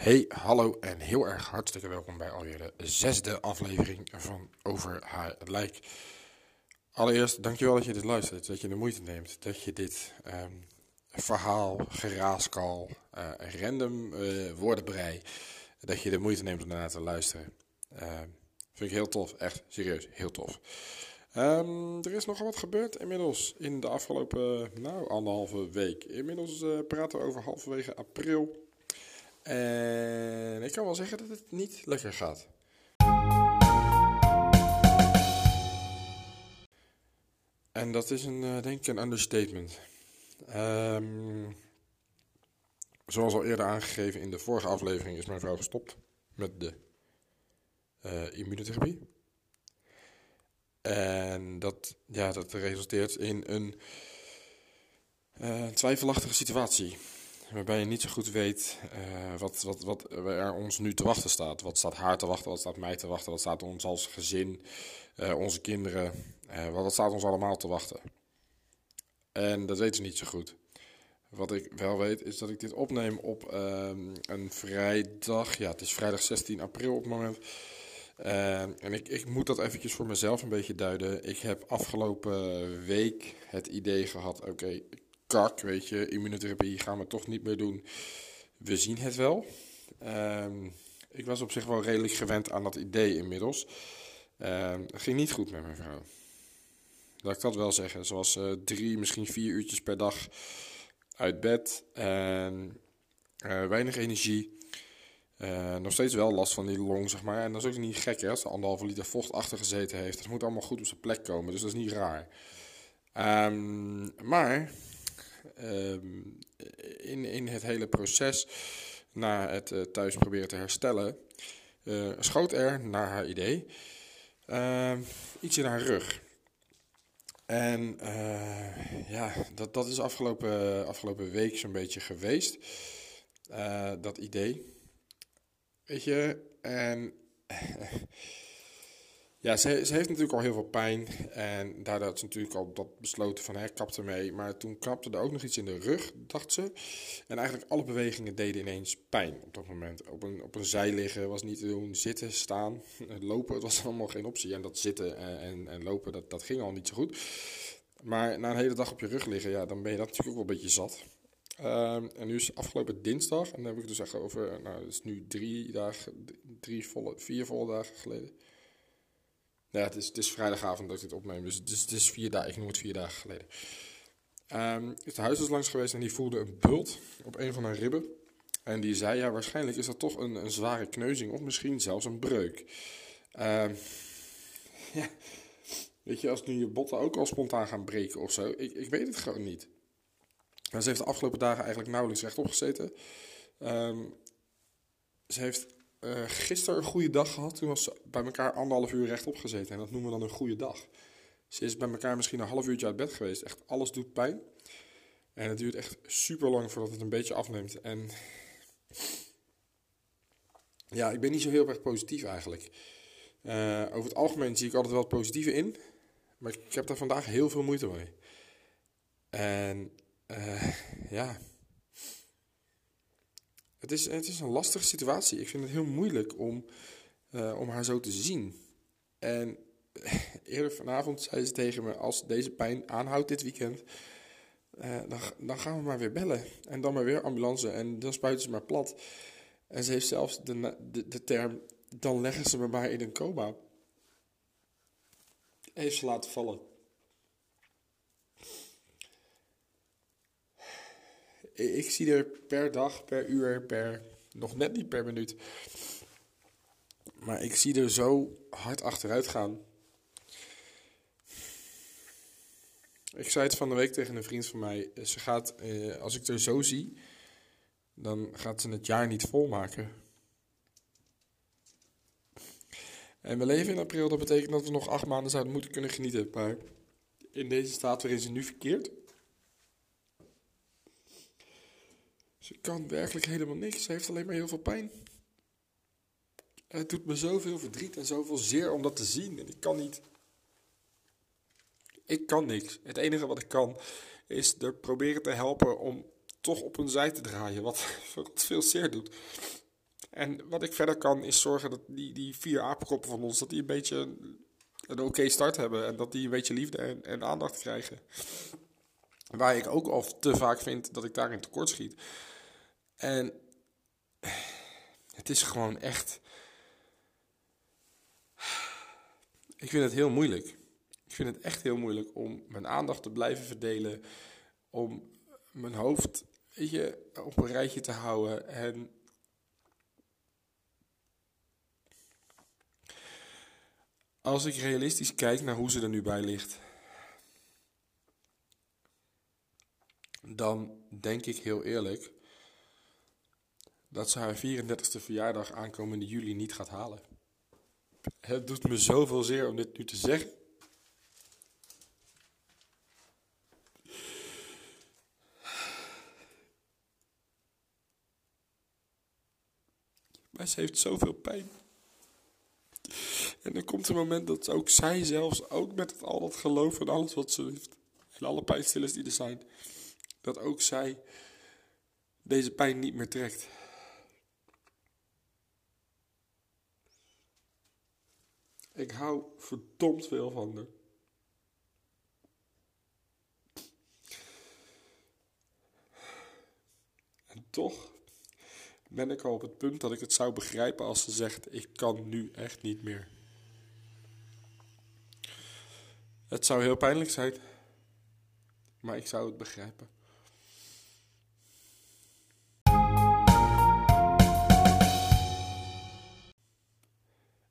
Hey, hallo en heel erg hartstikke welkom bij alweer de zesde aflevering van Over haar lijk. Allereerst, dankjewel dat je dit luistert, dat je de moeite neemt, dat je dit ehm, verhaal, geraaskal, uh, random uh, woordenbrei, dat je de moeite neemt om daarna te luisteren. Ehm, vind ik heel tof, echt serieus, heel tof. Um, er is nogal wat gebeurd inmiddels in de afgelopen, nou, anderhalve week. Inmiddels uh, praten we over halverwege april. En ik kan wel zeggen dat het niet lekker gaat. En dat is een, uh, denk ik een understatement. Um, zoals al eerder aangegeven in de vorige aflevering is mijn vrouw gestopt met de uh, immunotherapie. En dat, ja, dat resulteert in een uh, twijfelachtige situatie waarbij je niet zo goed weet uh, wat, wat, wat er ons nu te wachten staat. Wat staat haar te wachten, wat staat mij te wachten, wat staat ons als gezin, uh, onze kinderen, uh, wat staat ons allemaal te wachten. En dat weten ze niet zo goed. Wat ik wel weet is dat ik dit opneem op ehm, een vrijdag. Ja, het is vrijdag 16 april op het moment. en ik, ik moet dat eventjes voor mezelf een beetje duiden. Ik heb afgelopen week het idee gehad: oké, kak, weet je, immunotherapie gaan we toch niet meer doen. We zien het wel. Um, ik was op zich wel redelijk gewend aan dat idee inmiddels. Um, het ging niet goed met mijn vrouw. Laat ik dat wel zeggen. Zoals uh, drie, misschien vier uurtjes per dag uit bed. En uh, weinig energie. Uh, nog steeds wel last van die long, zeg maar. En dat is ook niet gek, hè, als er anderhalve liter vocht achter gezeten heeft. Dat moet allemaal goed op zijn plek komen, dus dat is niet raar. Um, maar in, in het hele proces, na het uh, thuis proberen te herstellen, uh, schoot er, naar haar idee, uh, iets in haar rug. En ja, dat, dat is afgelopen, afgelopen week zo'n beetje geweest, dat idee. Weet je, en Ja, ze, ze, heeft natuurlijk al heel veel pijn. En daardoor had ze natuurlijk al dat besloten van, hè, kap ermee. Maar toen kapte er ook nog iets in de rug, dacht ze. En eigenlijk alle bewegingen deden ineens pijn op dat moment. Op een, op een zij liggen was niet te doen. Zitten, staan, lopen, het was allemaal geen optie. En dat zitten en, en lopen, dat, dat ging al niet zo goed. Maar na een hele dag op je rug liggen, ja, dan ben je dat natuurlijk ook wel een beetje zat. Um, en nu is afgelopen dinsdag, en dan heb ik het dus echt over, nou, het is nu drie dagen, drie volle, vier volle dagen geleden. Ja, het is, het is vrijdagavond dat ik dit opneem, dus het is, het is vier dagen, ik noem het vier dagen geleden. Um, is de huisarts langs geweest en die voelde een bult op een van haar ribben. En die zei, ja, waarschijnlijk is dat toch een, een zware kneuzing of misschien zelfs een breuk. Um, ja, weet je, als nu je botten ook al spontaan gaan breken of zo, ik, ik weet het gewoon niet. Ze heeft de afgelopen dagen eigenlijk nauwelijks rechtop gezeten. Um, ze heeft uh, gisteren een goede dag gehad. Toen was ze bij elkaar anderhalf uur rechtop gezeten. En dat noemen we dan een goede dag. Ze is bij elkaar misschien een half uurtje uit bed geweest. Echt, alles doet pijn. En het duurt echt super lang voordat het een beetje afneemt. En ja, ik ben niet zo heel erg positief eigenlijk. Uh, over het algemeen zie ik altijd wel het positieve in. Maar ik heb daar vandaag heel veel moeite mee. En uh, ja, het is, het is een lastige situatie. Ik vind het heel moeilijk om, uh, om haar zo te zien. En eerder vanavond zei ze tegen me: Als deze pijn aanhoudt dit weekend, uh, dan, dan gaan we maar weer bellen. En dan maar weer ambulance. En dan spuiten ze maar plat. En ze heeft zelfs de, de, de term: Dan leggen ze me maar in een coma. Heeft ze laten vallen. Ik zie er per dag, per uur, per, nog net niet per minuut. Maar ik zie er zo hard achteruit gaan. Ik zei het van de week tegen een vriend van mij. Ze gaat, eh, als ik er zo zie, dan gaat ze het jaar niet volmaken. En we leven in april, dat betekent dat we nog acht maanden zouden moeten kunnen genieten. Maar in deze staat waarin ze nu verkeert, ze kan werkelijk helemaal niks. Ze heeft alleen maar heel veel pijn. het doet me zoveel verdriet en zoveel zeer om dat te zien. En ik kan niet. Ik kan niks. Het enige wat ik kan is er proberen te helpen om toch op hun zij te draaien. Wat, wat veel zeer doet. En wat ik verder kan is zorgen dat die, die vier apenkoppen van ons, dat die een beetje een, oké start hebben. En dat die een beetje liefde en, en aandacht krijgen. Waar ik ook al te vaak vind dat ik daarin tekort schiet. En het is gewoon echt. Ik vind het heel moeilijk. Ik vind het echt heel moeilijk om mijn aandacht te blijven verdelen. Om mijn hoofd weet je, op een rijtje te houden. En als ik realistisch kijk naar hoe ze er nu bij ligt. Dan denk ik heel eerlijk dat ze haar 34e verjaardag aankomende juli niet gaat halen. Het doet me zoveel zeer om dit nu te zeggen. Maar ze heeft zoveel pijn. En er komt een moment dat ook zij zelfs, ook met het, al dat geloof en alles wat ze heeft, en alle pijnstillers die er zijn, dat ook zij deze pijn niet meer trekt. Ik hou verdomd veel van haar. En toch ben ik al op het punt dat ik het zou begrijpen als ze zegt: Ik kan nu echt niet meer. Het zou heel pijnlijk zijn, maar ik zou het begrijpen.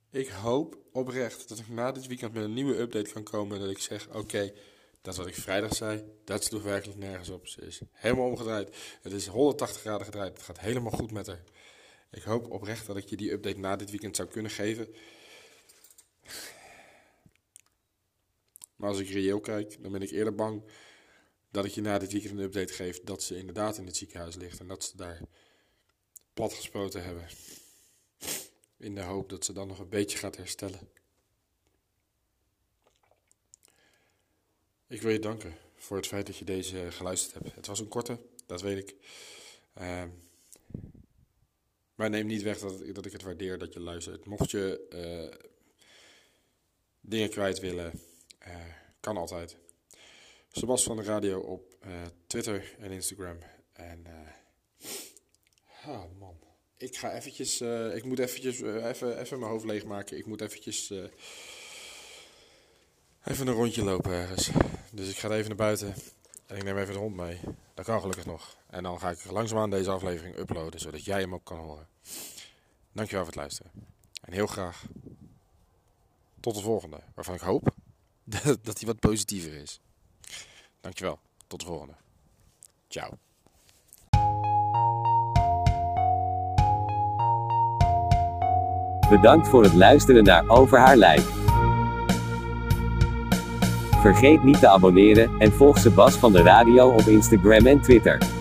Ik hoop oprecht dat ik na dit weekend met een nieuwe update kan komen. En dat ik zeg: Oké, dat wat ik vrijdag zei, dat sloeg werkelijk nergens op. Ze is helemaal omgedraaid. Het is 180 graden gedraaid. Het gaat helemaal goed met haar. Ik hoop oprecht dat ik je die update na dit weekend zou kunnen geven. Maar als ik reëel kijk, dan ben ik eerder bang dat ik je na dit weekend een update geef dat ze inderdaad in het ziekenhuis ligt en dat ze daar plat gespoten hebben. In de hoop dat ze dan nog een beetje gaat herstellen. Ik wil je danken voor het feit dat je deze geluisterd hebt. Het was een korte, dat weet ik. Uh, maar neem niet weg dat, dat ik het waardeer dat je luistert. Mocht je uh, dingen kwijt willen, uh, kan altijd. Sebas van de Radio op uh, Twitter en Instagram. En, oh man. Ik ga eventjes, ik moet eventjes, even, even mijn hoofd leegmaken. Ik moet eventjes even een rondje lopen ergens. Dus ik ga even naar buiten en ik neem even de hond mee. Dat kan gelukkig nog. En dan ga ik langzaamaan deze aflevering uploaden, zodat jij hem ook kan horen. Dankjewel voor het luisteren. En heel graag tot de volgende, waarvan ik hoop dat hij wat positiever is. Dankjewel. Tot de volgende. Ciao. Bedankt voor het luisteren naar Over haar lijk. Vergeet niet te abonneren en volg Sebas van de Radio op Instagram en Twitter.